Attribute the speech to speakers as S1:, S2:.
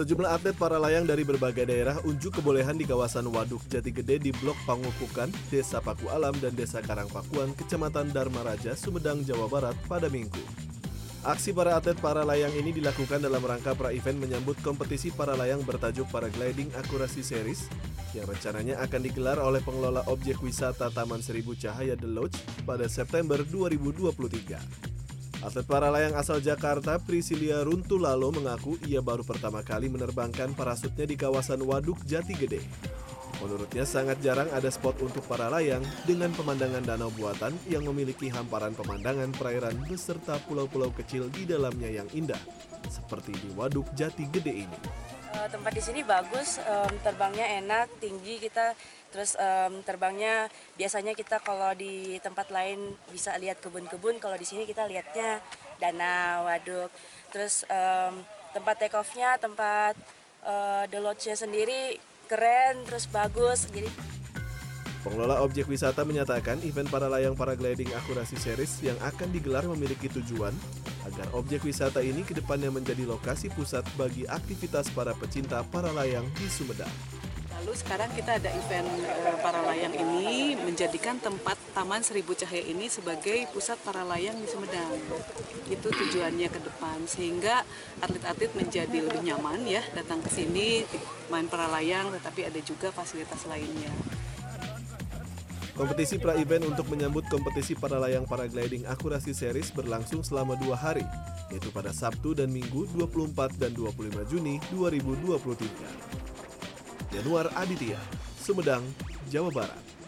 S1: Sejumlah atlet para layang dari berbagai daerah unjuk kebolehan di kawasan Waduk Jati Gede di Blok Pangukukan, Desa Paku Alam dan Desa Karangpakuan, Kecamatan Dharma Raja, Sumedang, Jawa Barat pada Minggu. Aksi para atlet para layang ini dilakukan dalam rangka pra-event menyambut kompetisi para layang bertajuk Paragliding Akurasi Series yang rencananya akan digelar oleh pengelola objek wisata Taman Seribu Cahaya The Lodge pada September 2023. Atlet para layang asal Jakarta, Priscilia Runtulalo mengaku ia baru pertama kali menerbangkan parasutnya di kawasan Waduk Jati Gede. Menurutnya sangat jarang ada spot untuk para layang dengan pemandangan danau buatan yang memiliki hamparan pemandangan perairan beserta pulau-pulau kecil di dalamnya yang indah, seperti di Waduk Jati Gede ini.
S2: Uh, tempat di sini bagus, terbangnya enak, tinggi kita. Terus terbangnya biasanya kita kalau di tempat lain bisa lihat kebun-kebun, kalau di sini kita lihatnya danau, waduk. Terus tempat take off-nya, tempat uh, the lodge-nya sendiri keren, terus bagus. Jadi
S1: Pengelola objek wisata menyatakan event para layang paragliding akurasi series yang akan digelar memiliki tujuan agar objek wisata ini ke depannya menjadi lokasi pusat bagi aktivitas para pecinta para layang di Sumedang.
S3: Lalu sekarang kita ada event uh, para layang ini menjadikan tempat Taman Seribu Cahaya ini sebagai pusat para layang di Sumedang. Itu tujuannya ke depan sehingga atlet-atlet menjadi lebih nyaman ya datang ke sini main para layang tetapi ada juga fasilitas lainnya.
S1: Kompetisi pra-event untuk menyambut kompetisi para layang paragliding akurasi series berlangsung selama dua hari, yaitu pada Sabtu dan Minggu 24 dan 25 Juni 2023. Januar Aditya, Sumedang, Jawa Barat.